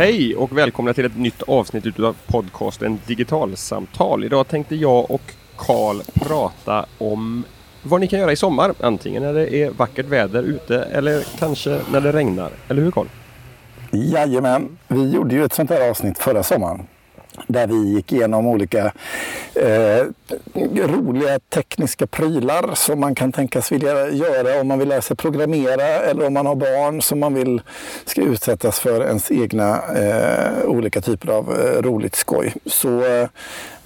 Hej och välkomna till ett nytt avsnitt utav podcasten Digitalsamtal. Idag tänkte jag och Karl prata om vad ni kan göra i sommar. Antingen när det är vackert väder ute eller kanske när det regnar. Eller hur Karl? Jajamän, vi gjorde ju ett sånt här avsnitt förra sommaren där vi gick igenom olika eh, roliga tekniska prylar som man kan tänkas vilja göra om man vill lära sig programmera eller om man har barn som man vill ska utsättas för ens egna eh, olika typer av eh, roligt skoj. Så, eh,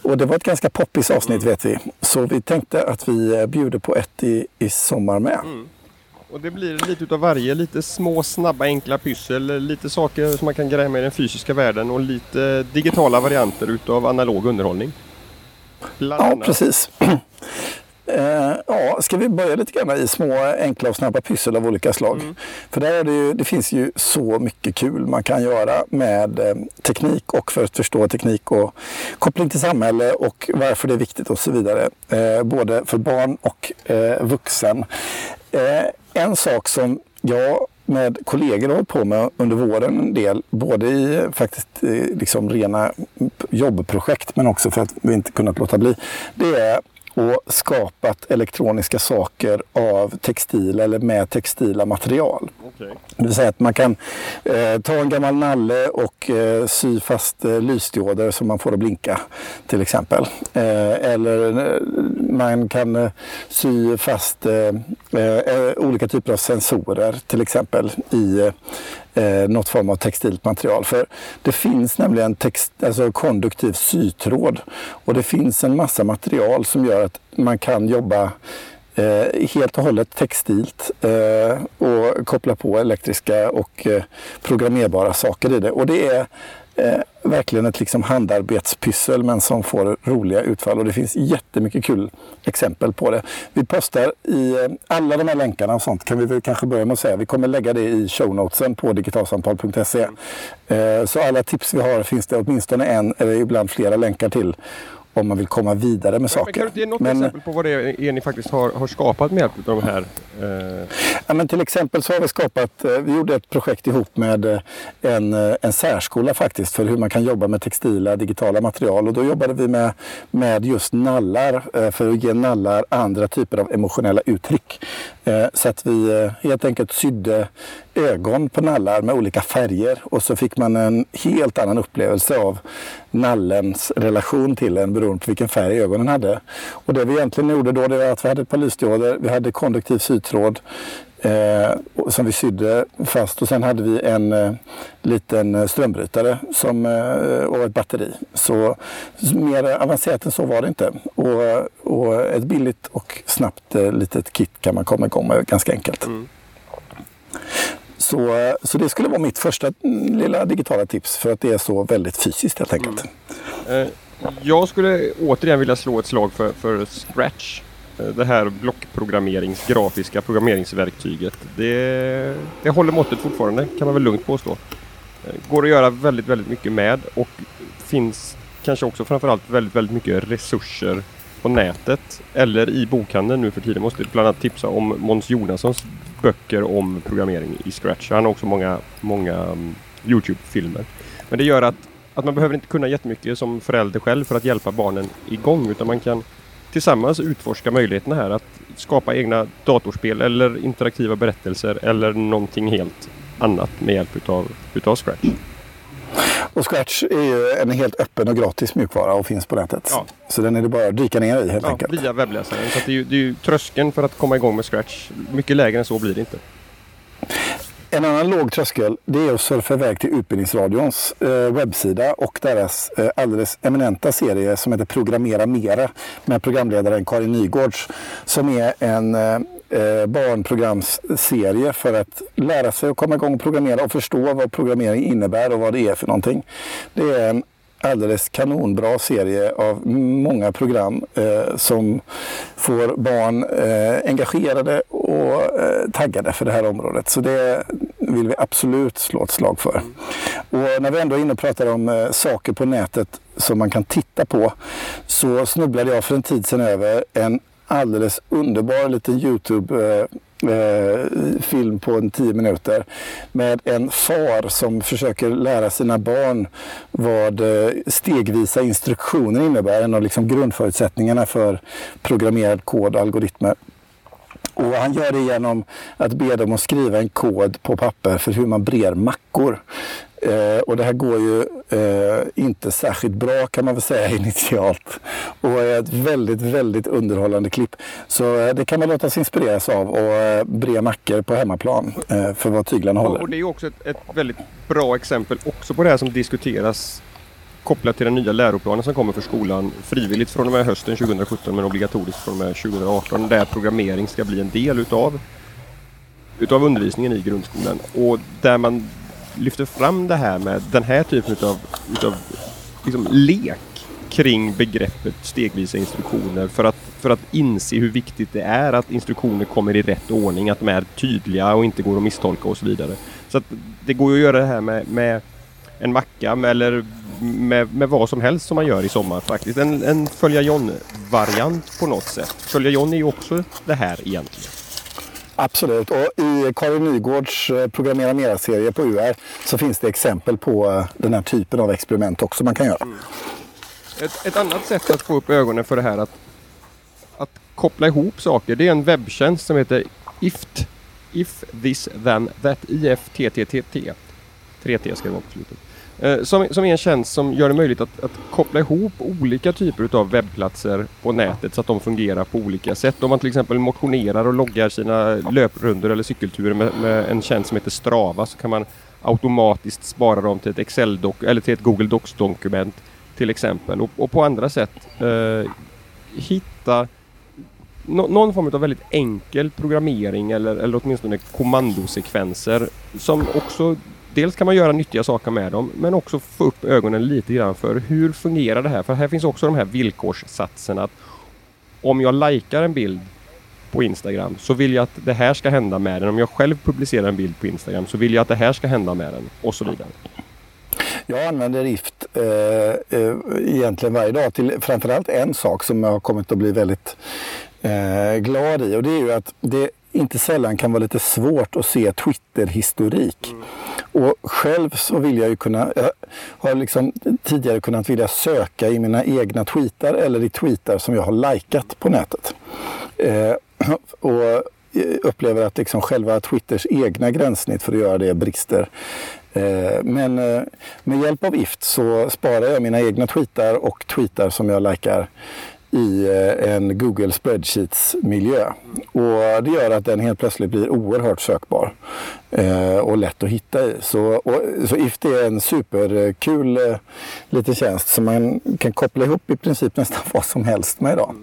och det var ett ganska poppis avsnitt mm. vet vi. Så vi tänkte att vi eh, bjuder på ett i, i sommar med. Mm. Och det blir lite utav varje. Lite små, snabba, enkla pyssel. Lite saker som man kan greja med i den fysiska världen och lite digitala varianter utav analog underhållning. ja, precis. Uh, ja, ska vi börja lite grann i små enkla och snabba pyssel av olika slag? Mm. För där är det, ju, det finns ju så mycket kul man kan göra med eh, teknik och för att förstå teknik och koppling till samhälle och varför det är viktigt och så vidare. Eh, både för barn och eh, vuxen. En sak som jag med kollegor har hållit på med under våren en del, både i faktiskt eh, liksom rena jobbprojekt men också för att vi inte kunnat låta bli, det är och skapat elektroniska saker av textil eller med textila material. Okay. Det vill säga att man kan eh, ta en gammal nalle och eh, sy fast eh, lysdioder så man får att blinka till exempel. Eh, eller eh, man kan eh, sy fast olika typer av sensorer till exempel i eh, något form av textilt material. För det finns nämligen text, alltså konduktiv sytråd och det finns en massa material som gör att man kan jobba Eh, helt och hållet textilt eh, och koppla på elektriska och eh, programmerbara saker i det. Och det är eh, verkligen ett liksom handarbetspyssel men som får roliga utfall och det finns jättemycket kul exempel på det. Vi postar i eh, alla de här länkarna och sånt kan vi väl kanske börja med att säga. Vi kommer lägga det i shownotesen på digitalsamtal.se. Eh, så alla tips vi har finns det åtminstone en eller ibland flera länkar till om man vill komma vidare med saker. Men kan du ge något men, exempel på vad det är ni faktiskt har, har skapat med hjälp av de här? Eh... Ja, men till exempel så har vi skapat, eh, vi gjorde ett projekt ihop med eh, en, eh, en särskola faktiskt för hur man kan jobba med textila digitala material och då jobbade vi med, med just nallar för att ge nallar andra typer av emotionella uttryck. Så att vi helt enkelt sydde ögon på nallar med olika färger och så fick man en helt annan upplevelse av nallens relation till en beroende på vilken färg ögonen hade. Och det vi egentligen gjorde då det var att vi hade ett par lysdioder, vi hade konduktiv sytråd eh, som vi sydde fast och sen hade vi en eh, liten strömbrytare som, eh, och ett batteri. Så mer avancerat än så var det inte. Och, och ett billigt och snabbt eh, litet kit kan man komma igång med ganska enkelt. Mm. Så, så det skulle vara mitt första mm, lilla digitala tips för att det är så väldigt fysiskt helt enkelt. Mm. Eh, jag skulle återigen vilja slå ett slag för, för Scratch. Eh, det här blockprogrammerings, grafiska programmeringsverktyget. Det, det håller måttet fortfarande kan man väl lugnt påstå. Eh, går att göra väldigt, väldigt mycket med och finns kanske också framförallt väldigt, väldigt mycket resurser på nätet eller i bokhandeln nu för tiden. Måste bland annat tipsa om Måns Jonassons böcker om programmering i Scratch. Han har också många, många mm, Youtube-filmer. Men det gör att, att man behöver inte kunna jättemycket som förälder själv för att hjälpa barnen igång utan man kan tillsammans utforska möjligheterna här att skapa egna datorspel eller interaktiva berättelser eller någonting helt annat med hjälp utav, utav Scratch. Och Scratch är ju en helt öppen och gratis mjukvara och finns på nätet. Ja. Så den är det bara att dyka ner i helt ja, enkelt. Via webbläsaren. Så det, är ju, det är ju tröskeln för att komma igång med Scratch. Mycket lägre än så blir det inte. En annan låg tröskel det är att surfa iväg till Utbildningsradions eh, webbsida och deras eh, alldeles eminenta serie som heter Programmera Mera med programledaren Karin Nygårds som är en eh, eh, barnprogramsserie för att lära sig att komma igång och programmera och förstå vad programmering innebär och vad det är för någonting. Det är en alldeles kanonbra serie av många program eh, som får barn eh, engagerade och eh, taggade för det här området. Så det vill vi absolut slå ett slag för. Och när vi ändå är inne och pratar om eh, saker på nätet som man kan titta på så snubblade jag för en tid sedan över en alldeles underbar liten Youtube eh, eh, film på en tio minuter med en far som försöker lära sina barn vad eh, stegvisa instruktioner innebär. En av liksom grundförutsättningarna för programmerad kod och algoritmer. Och han gör det genom att be dem att skriva en kod på papper för hur man brer mackor. Eh, och det här går ju eh, inte särskilt bra kan man väl säga initialt. Och är ett väldigt, väldigt underhållande klipp. Så eh, det kan man låta sig inspireras av och eh, bre mackor på hemmaplan eh, för vad tyglarna håller. Och det är också ett, ett väldigt bra exempel också på det här som diskuteras kopplat till den nya läroplanen som kommer för skolan frivilligt från och med hösten 2017 men obligatoriskt från och med 2018 där programmering ska bli en del utav, utav undervisningen i grundskolan. Och där man lyfter fram det här med den här typen utav, utav liksom lek kring begreppet stegvisa instruktioner för att, för att inse hur viktigt det är att instruktioner kommer i rätt ordning, att de är tydliga och inte går att misstolka och så vidare. Så att det går ju att göra det här med, med en macka eller med, med vad som helst som man gör i sommar faktiskt. En, en Följa John-variant på något sätt. Följa John är ju också det här egentligen. Absolut, och i Karin Nygårds eh, Programmera Mera-serie på UR så finns det exempel på eh, den här typen av experiment också man kan göra. Mm. Ett, ett, annat sätt att få upp ögonen för det här att, att koppla ihop saker, det är en webbtjänst som heter IFT. If this then that IFTTTT. 3T ska det vara på slutet. Eh, som, som är en tjänst som gör det möjligt att, att, koppla ihop olika typer av webbplatser på nätet så att de fungerar på olika sätt. Om man till exempel motionerar och loggar sina löprundor eller cykelturer med, med en tjänst som heter Strava så kan man automatiskt spara dem till ett excel eller till ett Google Docs-dokument till exempel. Och, och, på andra sätt eh, hitta no, någon form av väldigt enkel programmering eller, eller åtminstone kommandosekvenser som också dels kan man göra nyttiga saker med dem men också få upp ögonen lite grann för hur fungerar det här? För här finns också de här villkorssatserna att om jag likar en bild på Instagram så vill jag att det här ska hända med den. Om jag själv publicerar en bild på Instagram så vill jag att det här ska hända med den och så vidare. Jag använder Rift eh, eh, egentligen varje dag till framförallt en sak som jag har kommit att bli väldigt eh, glad i och det är ju att det inte sällan kan vara lite svårt att se Twitter-historik. Mm. Och själv så vill jag ju kunna, jag har liksom tidigare kunnat vilja söka i mina egna tweetar eller i tweetar som jag har likat på nätet. Eh, och upplever att liksom själva Twitters egna gränssnitt för att göra det brister. Eh, men eh, med hjälp av IFT så sparar jag mina egna tweetar och tweetar som jag likar i eh, en Google Spreadsheets-miljö. Och det gör att den helt plötsligt blir oerhört sökbar eh, och lätt att hitta i. Så, och, så IFT är en superkul eh, liten tjänst som man kan koppla ihop i princip nästan vad som helst med idag.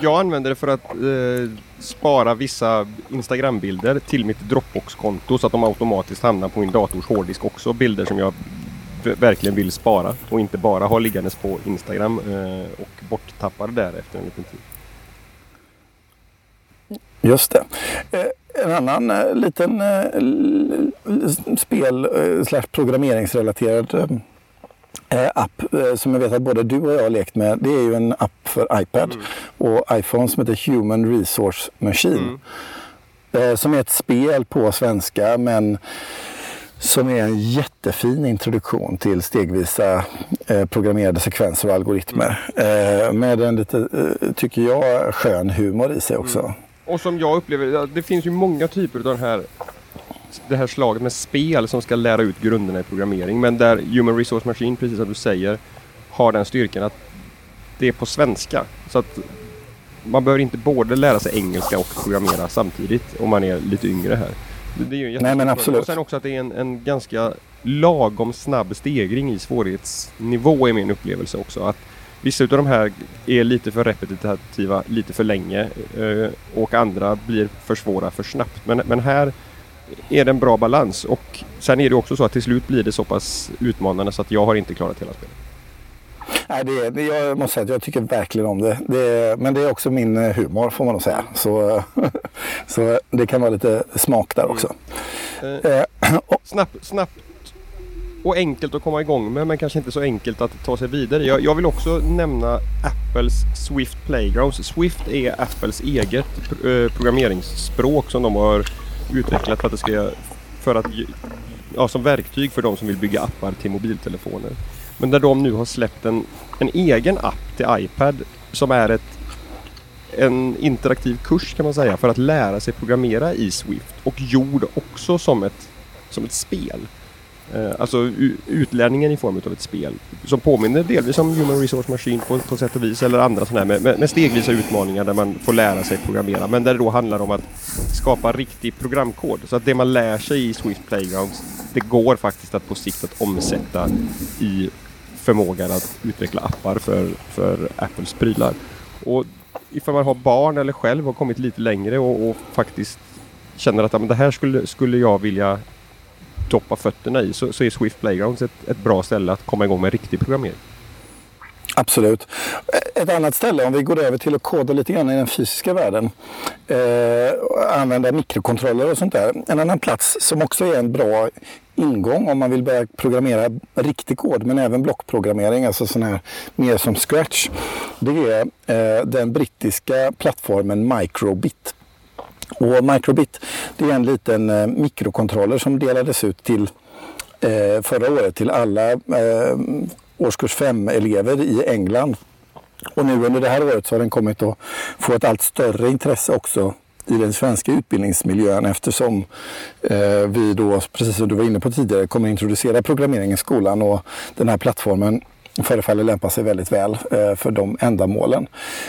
Jag använder det för att eh, spara vissa Instagram-bilder till mitt Dropbox-konto så att de automatiskt hamnar på min dators hårddisk också. Bilder som jag verkligen vill spara och inte bara ha liggandes på Instagram eh, och borttappade där efter en liten tid. Just det. Eh, en annan eh, liten spel slash programmeringsrelaterad app som jag vet att både du och jag har lekt med. Det är ju en app för iPad mm. och iPhone som heter Human Resource Machine. Mm. Som är ett spel på svenska men som är en jättefin introduktion till stegvisa eh, programmerade sekvenser och algoritmer. Eh, med en lite, eh, tycker jag, skön humor i sig också. Mm. Och som jag upplever, det finns ju många typer av den här, det här slaget med spel som ska lära ut grunderna i programmering. Men där Human Resource Machine, precis som du säger, har den styrkan att det är på svenska. Så att man behöver inte både lära sig engelska och programmera samtidigt om man är lite yngre här. Det är ju Nej men absolut. Och sen också att det är en, en ganska lagom snabb stegring i svårighetsnivå är min upplevelse också. Att Vissa av de här är lite för repetitiva lite för länge eh, och andra blir för svåra för snabbt. Men, men här är det en bra balans och sen är det också så att till slut blir det så pass utmanande så att jag har inte klarat hela spelet. Nej, det, det, jag måste säga att jag tycker verkligen om det. det. Men det är också min eh, humor får man nog säga. Så, så det kan vara lite smak där också. Mm. Eh, snabbt, snabbt och enkelt att komma igång med men kanske inte så enkelt att ta sig vidare. Jag, jag vill också nämna Apples Swift Playgrounds. Swift är Apples eget eh, programmeringsspråk som de har utvecklat för att det ska för att, ja, som verktyg för de som vill bygga appar till mobiltelefoner. Men där de nu har släppt en, en egen app till iPad som är ett en interaktiv kurs kan man säga för att lära sig programmera i Swift och gjord också som ett, som ett spel. Eh, alltså utlärningen i form av ett spel som påminner delvis om Human Resource Machine på, på sätt och vis eller andra sådana här med, med, med, stegvisa utmaningar där man får lära sig programmera men där det då handlar om att skapa riktig programkod. Så att det man lär sig i Swift Playgrounds det går faktiskt att på sikt att omsätta i förmågan att utveckla appar för, för Apples prylar. Och ifall man har barn eller själv har kommit lite längre och, och faktiskt känner att ja, men det här skulle, skulle jag vilja doppa fötterna i så, så är Swift Playgrounds ett, ett bra ställe att komma igång med riktig programmering. Absolut. E-, ett annat ställe, om vi går över till att koda lite grann i den fysiska världen. Eh, använda mikrokontroller och sånt där. En annan plats som också är en bra ingång om man vill börja programmera riktig kod men även blockprogrammering, alltså sån här mer som Scratch. Det är eh, den brittiska plattformen Microbit. Och Microbit det är en liten eh, mikrokontroller som delades ut till eh, förra året till alla eh, årskurs 5-elever i England. Och nu under det här året så har den kommit att få ett allt större intresse också i den svenska utbildningsmiljön eftersom eh, vi då, precis som du var inne på tidigare, kommer introducera programmering i skolan och den här plattformen förefaller lämpa sig väldigt väl eh, för de ändamålen.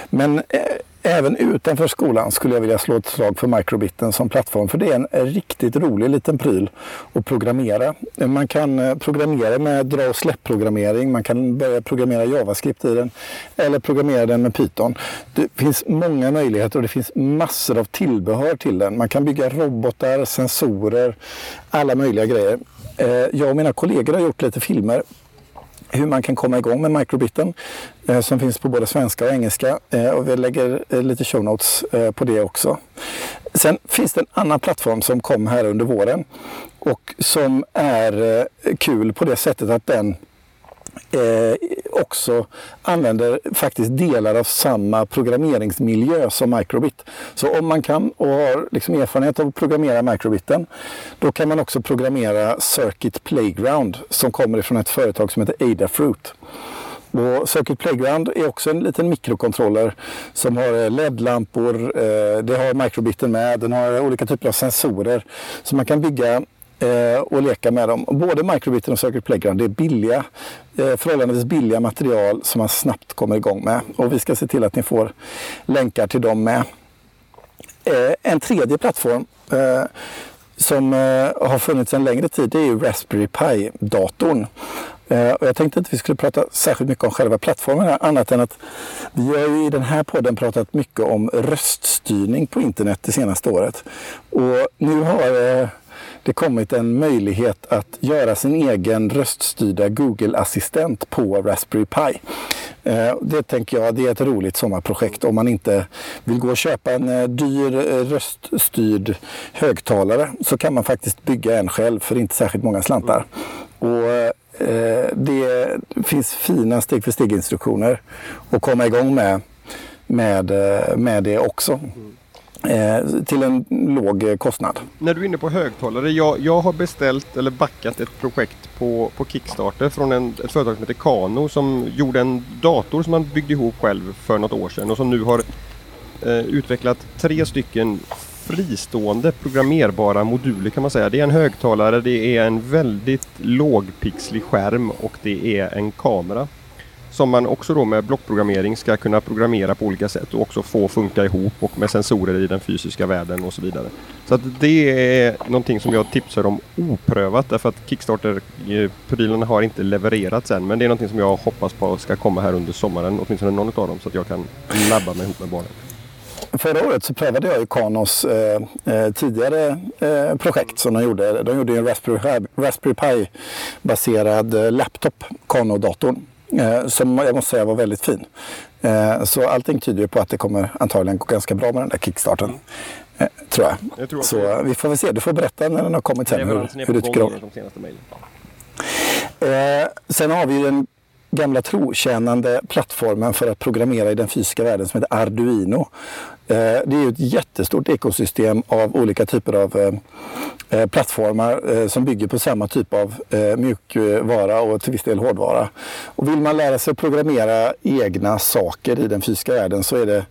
Men eh, även utanför skolan skulle jag vilja slå ett slag för microbiten som plattform. För det är en riktigt rolig liten pryl att programmera. Man kan eh, programmera med dra och släpp-programmering. Man kan börja programmera JavaScript i den. Eller programmera den med Python. Det finns många möjligheter och det finns massor av tillbehör till den. Man kan bygga robotar, sensorer, alla möjliga grejer. Eh, jag och mina kollegor har gjort lite filmer hur man kan komma igång med microbiten. eh, som finns på både svenska och engelska. Eh, och vi lägger eh, lite show notes eh, på det också. Sen finns det en annan plattform som kom här under våren och som är eh, kul på det sättet att den eh, också använder faktiskt delar av samma programmeringsmiljö som Microbit. Så om man kan och har liksom erfarenhet av att programmera Microbiten, då kan man också programmera Circuit Playground som kommer från ett företag som heter Adafruit. Och Circuit Playground är också en liten mikrokontroller som har eh, LED-lampor, eh, det har Microbiten med, den har olika typer av sensorer. Så man kan bygga eh, och leka med dem. Både microbiten och Circuit Playground det är billiga, eh, förhållandevis billiga material som man snabbt kommer igång med. Och vi ska se till att ni får länkar till dem med. Eh, en tredje plattform eh, som eh, har funnits en längre tid det är ju Raspberry Pi-datorn. Eh, och jag tänkte inte att vi skulle prata särskilt mycket om själva plattformen här, annat än att vi har ju i den här podden pratat mycket om röststyrning på internet det senaste året. Och nu har eh, det kommit en möjlighet att göra sin egen röststyrda Google-assistent på Raspberry Pi. Eh, det tänker jag det är ett roligt sommarprojekt om man inte vill gå och köpa en eh, dyr eh, röststyrd högtalare så kan man faktiskt bygga en själv för inte särskilt många slantar. Och det finns fina steg för steg-instruktioner att komma igång med, med, med det också. Eh, till en låg eh, kostnad. När du är inne på högtalare, jag, jag har beställt eller backat ett projekt på, på Kickstarter från en, ett företag som heter Kano som gjorde en dator som man byggde ihop själv för något år sedan och som nu har eh, utvecklat tre stycken fristående programmerbara moduler kan man säga. Det är en högtalare, det är en väldigt lågpixlig skärm och det är en kamera som man också då med blockprogrammering ska kunna programmera på olika sätt och också få funka ihop och med sensorer i den fysiska världen och så vidare. Så att det är någonting som jag tipsar om oprövat därför att Kickstarter-prylarna eh, har inte levererats än men det är någonting som jag hoppas på ska komma här under sommaren, åtminstone någon av dem så att jag kan labba mig ihop med barnen. Förra året så prövade jag ju Kanos eh, eh, tidigare eh, projekt som de gjorde. De gjorde en Raspberry, Raspberry Pi-baserad eh, laptop, Kano-datorn. Eh, som jag måste säga var väldigt fin. Eh, så allting tyder på att det kommer antagligen gå ganska bra med den där kickstarten. Eh, tror jag. jag tror så vi får väl se. Du får berätta när den har kommit sen hur, hur du tycker om Eh, sen har vi den gamla trotjänande plattformen för att programmera i den fysiska världen som heter Arduino. Eh, det är ju ett jättestort ekosystem av olika typer av eh, eh, plattformar som bygger på samma typ av mjukvara och till viss del hårdvara. Och vill man lära sig att programmera egna saker i den fysiska världen så är det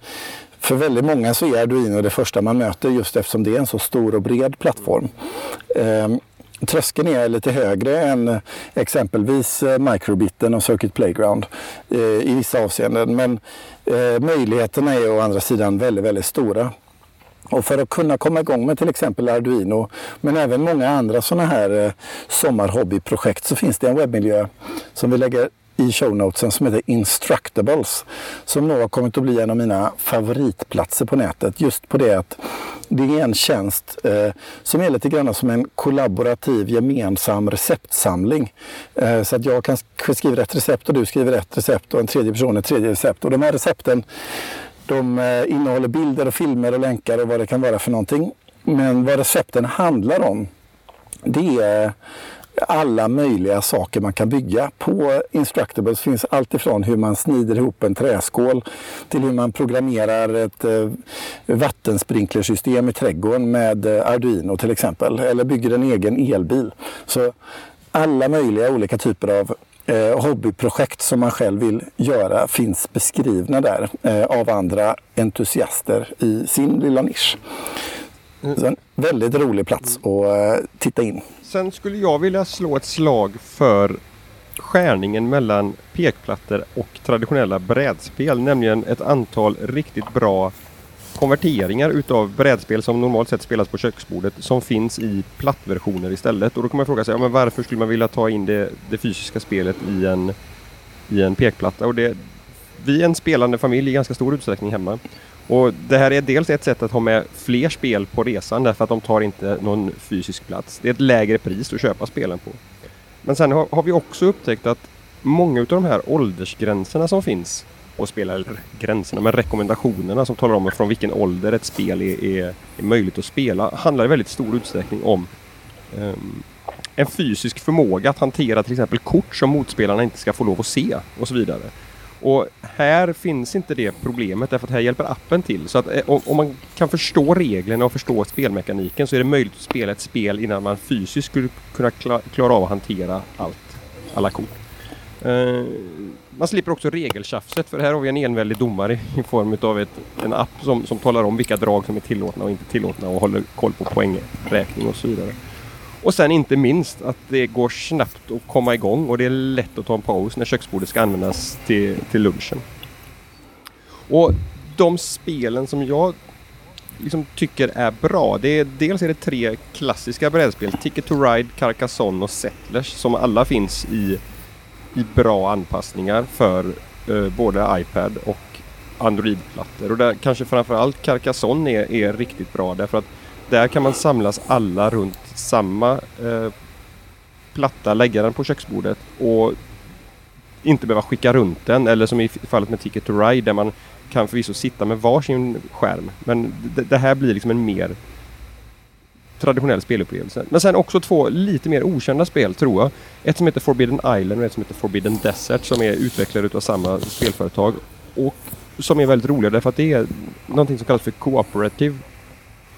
för väldigt många så är Arduino det första man möter just eftersom det är en så stor och bred plattform. Ehm, Tröskeln är lite högre än eh, exempelvis eh, microbiten och Circuit Playground eh, i vissa avseenden. Men eh, möjligheterna är å andra sidan väldigt, väldigt stora. Och för att kunna komma igång med till exempel Arduino men även många andra sådana här sommarhobbyprojekt så finns det en webbmiljö som vi lägger i shownotesen som heter Instructables. Som nog har kommit att bli en av mina favoritplatser på nätet. Just på det att det är en tjänst eh, som är lite grann som en kollaborativ gemensam receptsamling. Eh, så att jag kan skriva ett recept och du skriver ett recept och en tredje person ett tredje recept. Och de här recepten de eh, innehåller bilder och filmer och länkar och vad det kan vara för någonting. Men vad recepten handlar om det är alla möjliga saker man kan bygga. På Instructables finns allt ifrån hur man snider ihop en träskål till hur man programmerar ett eh, vattensprinklersystem i trädgården med eh, Arduino till exempel. Eller bygger en egen elbil. Så alla möjliga olika typer av eh, hobbyprojekt som man själv vill göra finns beskrivna där eh, av andra entusiaster i sin lilla nisch. Så en väldigt rolig plats att eh, titta in. Sen skulle jag vilja slå ett slag för skärningen mellan pekplattor och traditionella brädspel, nämligen ett antal riktigt bra konverteringar utav brädspel som normalt sett spelas på köksbordet som finns i plattversioner istället. Och då kan man fråga sig, ja, men varför skulle man vilja ta in det, det fysiska spelet i en, i en pekplatta? Och det, vi är en spelande familj i ganska stor utsträckning hemma. Och det här är dels ett sätt att ha med fler spel på resan därför att de tar inte någon fysisk plats. Det är ett lägre pris att köpa spelen på. Men sen har, har vi också upptäckt att många av de här åldersgränserna som finns på spel, eller gränserna, men rekommendationerna som talar om från vilken ålder ett spel är, är, är möjligt att spela handlar i väldigt stor utsträckning om um, en fysisk förmåga att hantera till exempel kort som motspelarna inte ska få lov att se och så vidare. Och här finns inte det problemet därför att här hjälper appen till. Så att eh, om, man kan förstå reglerna och förstå spelmekaniken så är det möjligt att spela ett spel innan man fysiskt skulle kunna klara av att hantera allt. Alla kort. Uh, man slipper också regeltjafset för här har vi en enväldig domare i form av ett, en app som, som talar om vilka drag som är tillåtna och inte tillåtna och håller koll på poängräkning och så vidare. Och sen inte minst att det går snabbt att komma igång och det är lätt att ta en paus när köksbordet ska användas till, till lunchen. Och de spelen som jag liksom tycker är bra, det är, dels är det tre klassiska brädspel. Ticket to Ride, Carcassonne och Settlers som alla finns i, i bra anpassningar för eh, både iPad och Android-plattor. Och där kanske framförallt Carcassonne är, är riktigt bra därför att där kan man samlas alla runt samma eh, platta, lägga den på köksbordet och inte behöva skicka runt den eller som i fallet med Ticket to Ride där man kan förvisso sitta med varsin skärm. Men det, det här blir liksom en mer traditionell spelupplevelse. Men sen också två lite mer okända spel tror jag. Ett som heter Forbidden Island och ett som heter Forbidden Desert som är utvecklade av samma spelföretag. Och som är väldigt roliga därför att det är någonting som kallas för Cooperative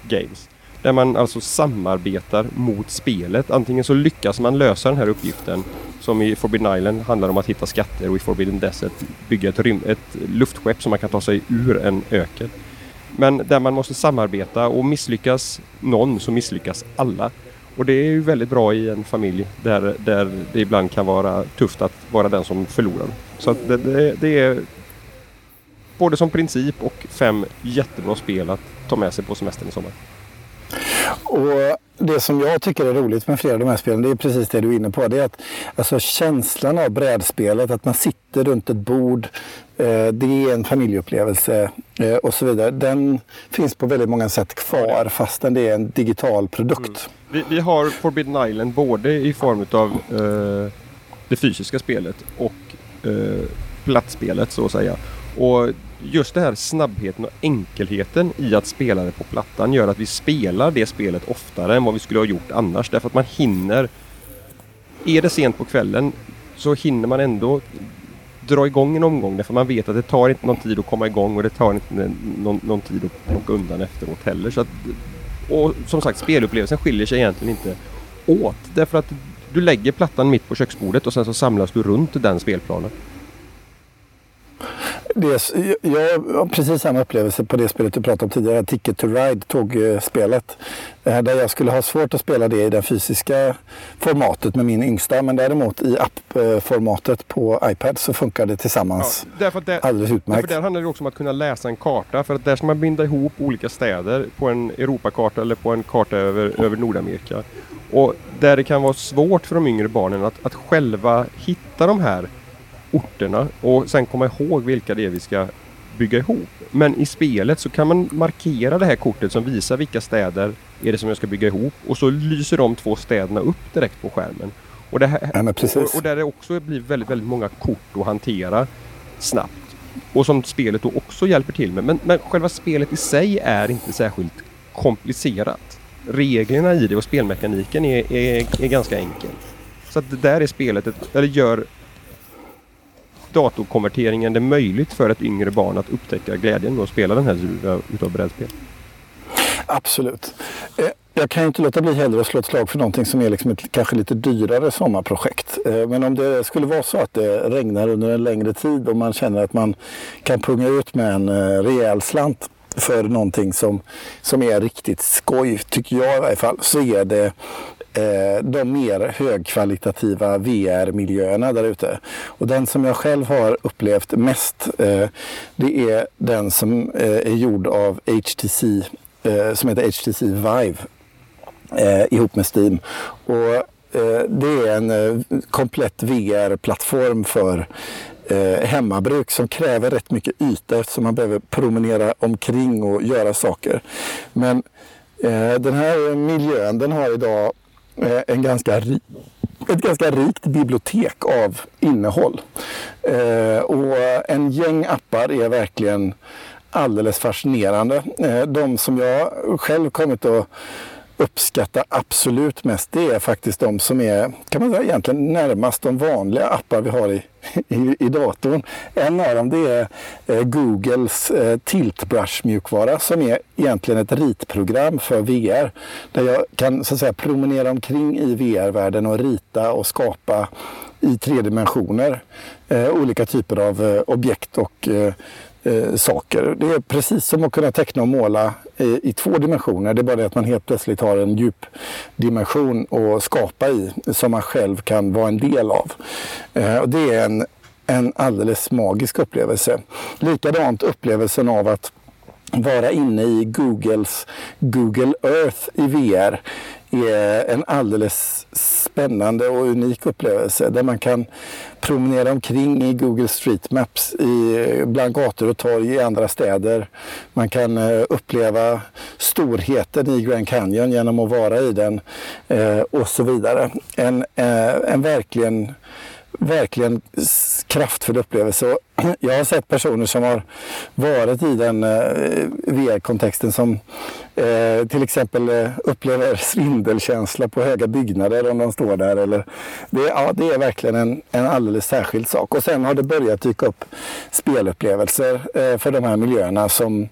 Games. Där man alltså samarbetar mot spelet. Antingen så lyckas man lösa den här uppgiften som i Forbidden Island handlar om att hitta skatter och i Forbidden Desert bygga ett, rym- ett luftskepp som man kan ta sig ur en öken. Men där man måste samarbeta och misslyckas någon så misslyckas alla. Och det är ju väldigt bra i en familj där, där det ibland kan vara tufft att vara den som förlorar. Så det, det, det är både som princip och fem jättebra spel att ta med sig på semestern i sommar. Och det som jag tycker är roligt med flera av de här spelen, det är precis det du är inne på. Det är att alltså, känslan av brädspelet, att man sitter runt ett bord, eh, det är en familjeupplevelse eh, och så vidare. Den finns på väldigt många sätt kvar fastän det är en digital produkt. Mm. Vi, vi, har Forbidden Island både i form av eh, det fysiska spelet och eh, plattspelet så att säga. Och just det här snabbheten och enkelheten i att spela det på plattan gör att vi spelar det spelet oftare än vad vi skulle ha gjort annars. Därför att man hinner är det sent på kvällen så hinner man ändå dra igång en omgång därför man vet att det tar inte någon tid att komma igång och det tar inte någon, någon tid att plocka undan efteråt heller. Så att, och som sagt spelupplevelsen skiljer sig egentligen inte åt därför att du lägger plattan mitt på köksbordet och sen så samlas du runt den spelplanen. Det, jag har precis samma upplevelse på det spelet du pratade om tidigare, Ticket to Ride, tågspelet. Eh, där jag skulle ha svårt att spela det i det fysiska formatet med min yngsta. Men däremot i appformatet på iPad så funkar det tillsammans ja, därför där, alldeles utmärkt. Därför där handlar det också om att kunna läsa en karta. För att där ska man binda ihop olika städer på en Europakarta eller på en karta över, över Nordamerika. Och där det kan vara svårt för de yngre barnen att, att själva hitta de här orterna och sen komma ihåg vilka det är vi ska bygga ihop. Men i spelet så kan man markera det här kortet som visar vilka städer är det som jag ska bygga ihop och så lyser de två städerna upp direkt på skärmen. Och, det här, ja, och, och där det också blir väldigt, väldigt många kort att hantera snabbt. Och som spelet då också hjälper till med. Men, men själva spelet i sig är inte särskilt komplicerat. Reglerna i det och spelmekaniken är, är, är ganska enkel. Så att där är spelet, eller gör datorkonverteringen det möjligt för ett yngre barn att upptäcka glädjen med att spela den här typen utav brädspel? Absolut. Eh, jag kan inte låta bli heller att slå ett slag för någonting som är liksom ett kanske lite dyrare sommarprojekt. Eh, men om det skulle vara så att det regnar under en längre tid och man känner att man kan punga ut med en eh, rejäl slant för någonting som, som är riktigt skoj, tycker jag i varje fall, så är det Eh, de mer högkvalitativa VR-miljöerna där ute. Och den som jag själv har upplevt mest eh, det är den som eh, är gjord av HTC, som heter HTC Vive ihop med Steam. Och det är en komplett VR-plattform för hemmabruk som kräver rätt mycket yta eftersom man behöver promenera omkring och göra saker. Men den här miljön den har idag Eh, en ganska ett ganska rikt bibliotek av innehåll. Eh, och en gäng appar är verkligen alldeles fascinerande. Eh, de som jag själv kommit att uppskattar absolut mest det är faktiskt de som är kan man säga, egentligen närmast de vanliga appar vi har i, i, i datorn. En av dem det är eh, Googles eh, Tiltbrush-mjukvara som är egentligen ett ritprogram för VR. Där jag kan så att säga, promenera omkring i VR-världen och rita och skapa i tre dimensioner eh, olika typer av eh, objekt och eh, eh, saker. Det är precis som att kunna teckna och måla i, i, två dimensioner. Det är bara det att man helt plötsligt har en djupdimension att skapa i som man själv kan vara en del av. Eh, och det är en, en alldeles magisk upplevelse. Likadant upplevelsen av att vara inne i Googles Google Earth i VR är en alldeles spännande och unik upplevelse där man kan promenera omkring i Google Street Maps i, bland gator och torg i andra städer. Man kan eh, uppleva storheten i Grand Canyon genom att vara i den eh, och så vidare. En, eh, en verkligen verkligen kraftfull upplevelse. Jag har sett personer som har varit i den eh, VR-kontexten som eh, till exempel eh, upplever svindelkänsla på höga byggnader om de står där. Eller, det, ja, det är verkligen en, en alldeles särskild sak. Och sen har det börjat dyka upp spelupplevelser eh, för de här miljöerna som,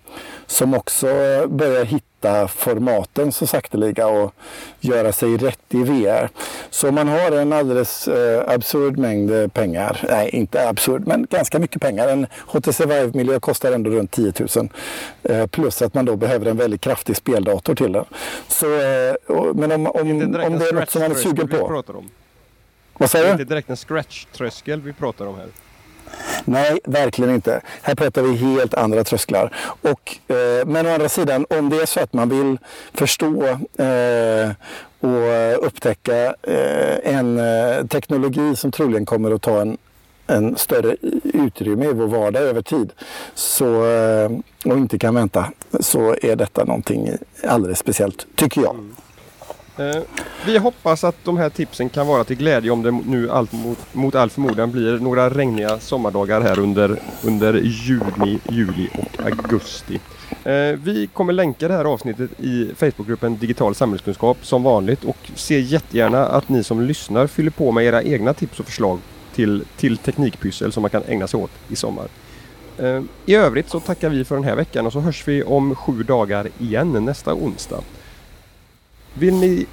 som också börjar hitta hitta formaten så sakteliga och göra sig rätt i VR. Så man har en alldeles eh, absurd mängd eh, pengar, nej inte absurd men ganska mycket pengar. En HTC Vive-miljö kostar ändå runt 10 000 eh, plus att man då behöver en väldigt kraftig speldator till den. Så, eh, och, men om, om, om det är något som man är sugen på. Vad säger du? Det är inte direkt en scratch-tröskel vi pratar om här. Nej, verkligen inte. Här pratar vi helt andra trösklar. Och, eh, men å andra sidan, om det är så att man vill förstå eh, och upptäcka eh, en eh, teknologi som troligen kommer att ta en, en större utrymme i vår vardag över tid så, eh, och inte kan vänta så är detta någonting alldeles speciellt, tycker jag. Mm. Eh, vi hoppas att de här tipsen kan vara till glädje om det nu allt mot, mot all förmodan blir några regniga sommardagar här under, under juni, juli och augusti. Eh, vi kommer länka det här avsnittet i Facebookgruppen Digital samhällskunskap som vanligt och ser jättegärna att ni som lyssnar fyller på med era egna tips och förslag till, till teknikpyssel som man kan ägna sig åt i sommar. Eh, I övrigt så tackar vi för den här veckan och så hörs vi om sju dagar igen nästa onsdag. Vill ni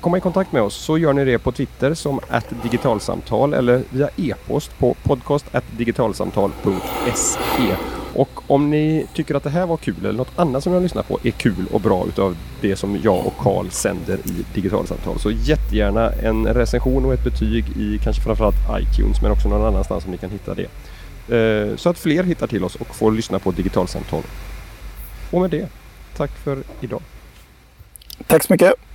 komma i kontakt med oss så gör ni det på Twitter som digitalsamtal eller via e-post på podcast digitalsamtal.se och om ni tycker att det här var kul eller något annat som ni har lyssnat på är kul och bra utav det som jag och Karl sänder i digitalsamtal så jättegärna en recension och ett betyg i kanske framförallt iTunes men också någon annanstans som ni kan hitta det. Eh, så att fler hittar till oss och får lyssna på digitalsamtal. Och med det, tack för idag. Tack så mycket.